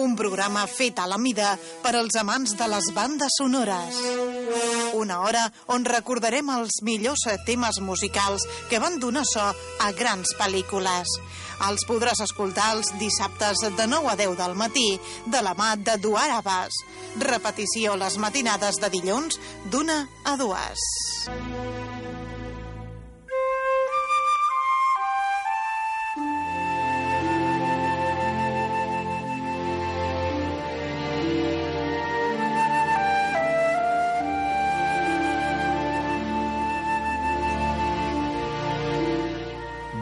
un programa fet a la mida per als amants de les bandes sonores. Una hora on recordarem els millors temes musicals que van donar so a grans pel·lícules. Els podràs escoltar els dissabtes de 9 a 10 del matí de la mà de Duar Abbas. Repetició les matinades de dilluns d'una a dues.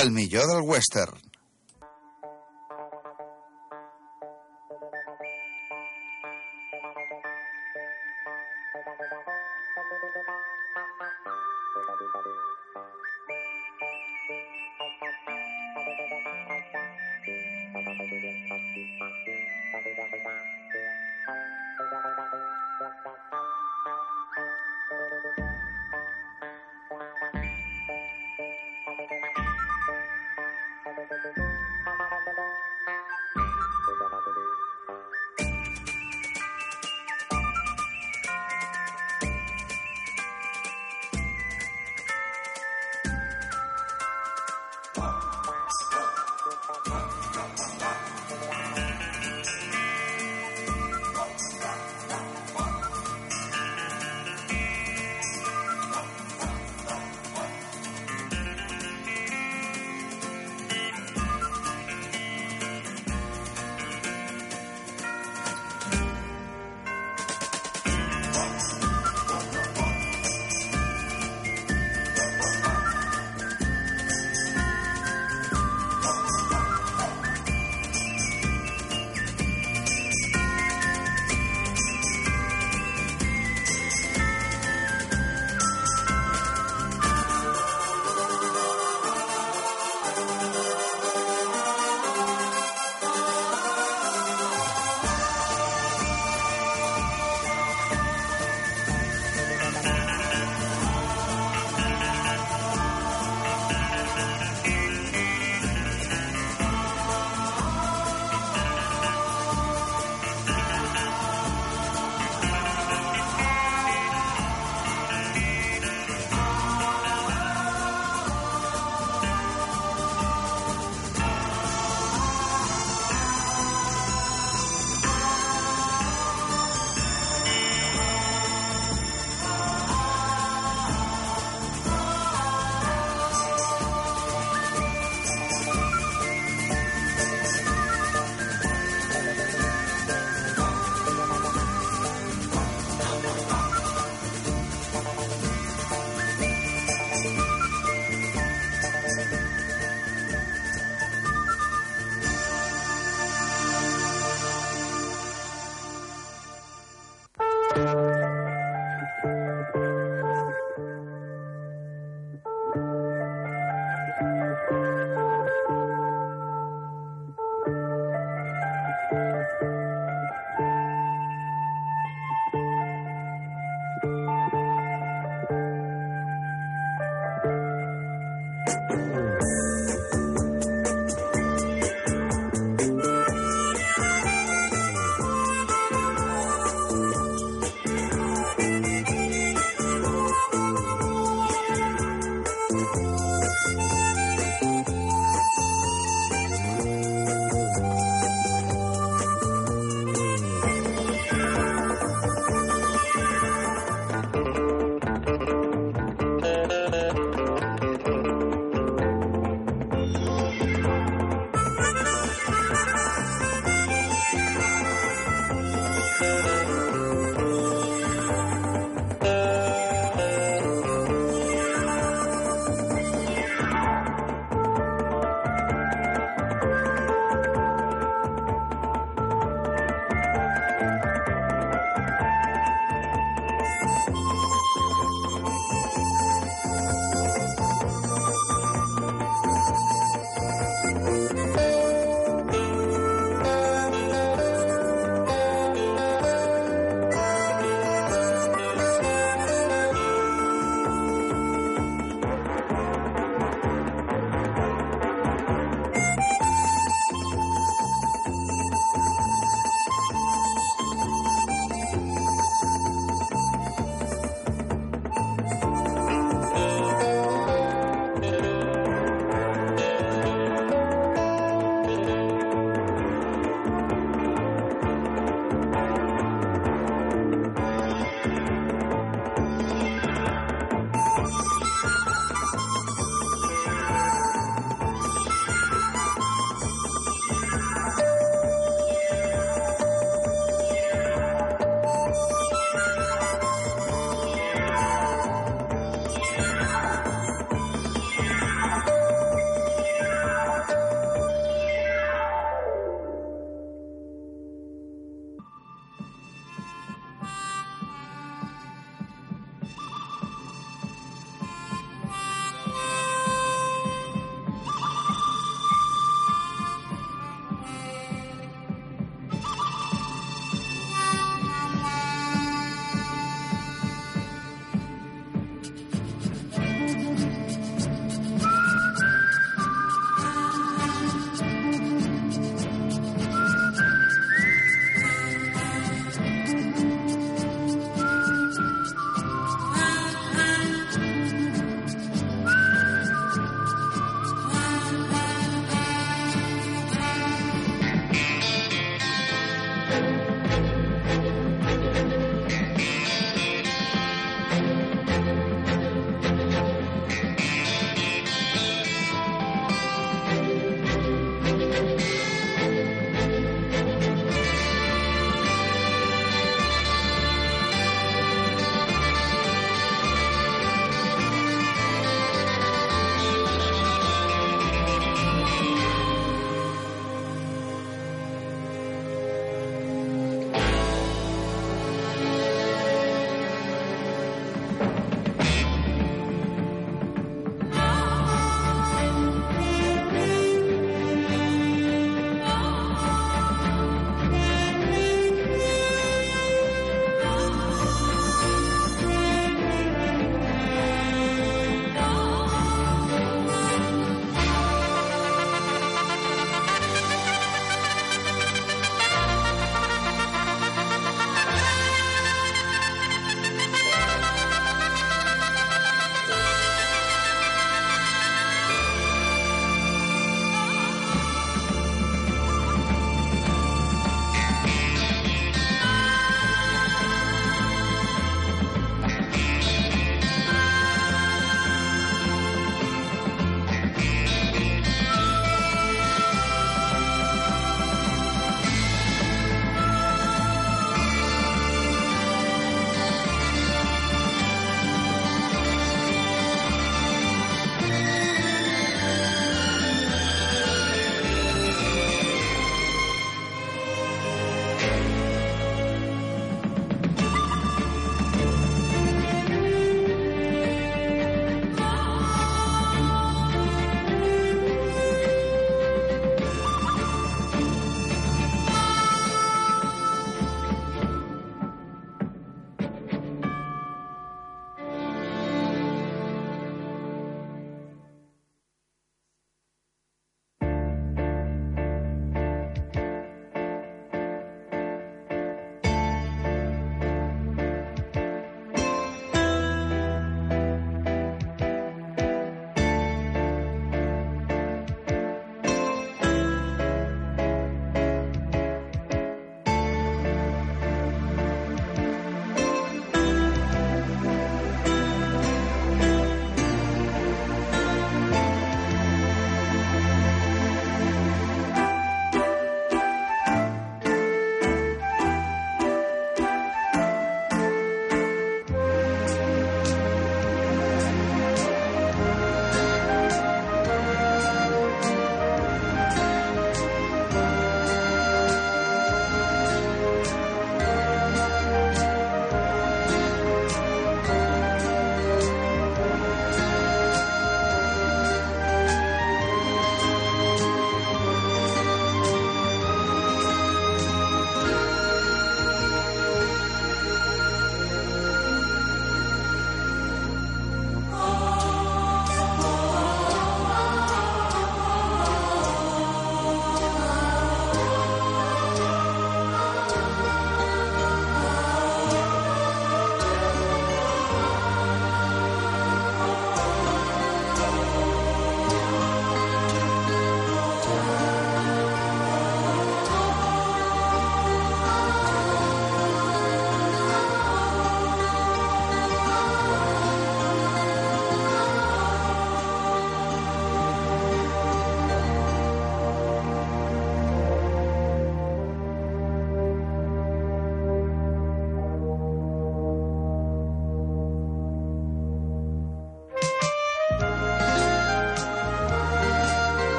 El millor del western.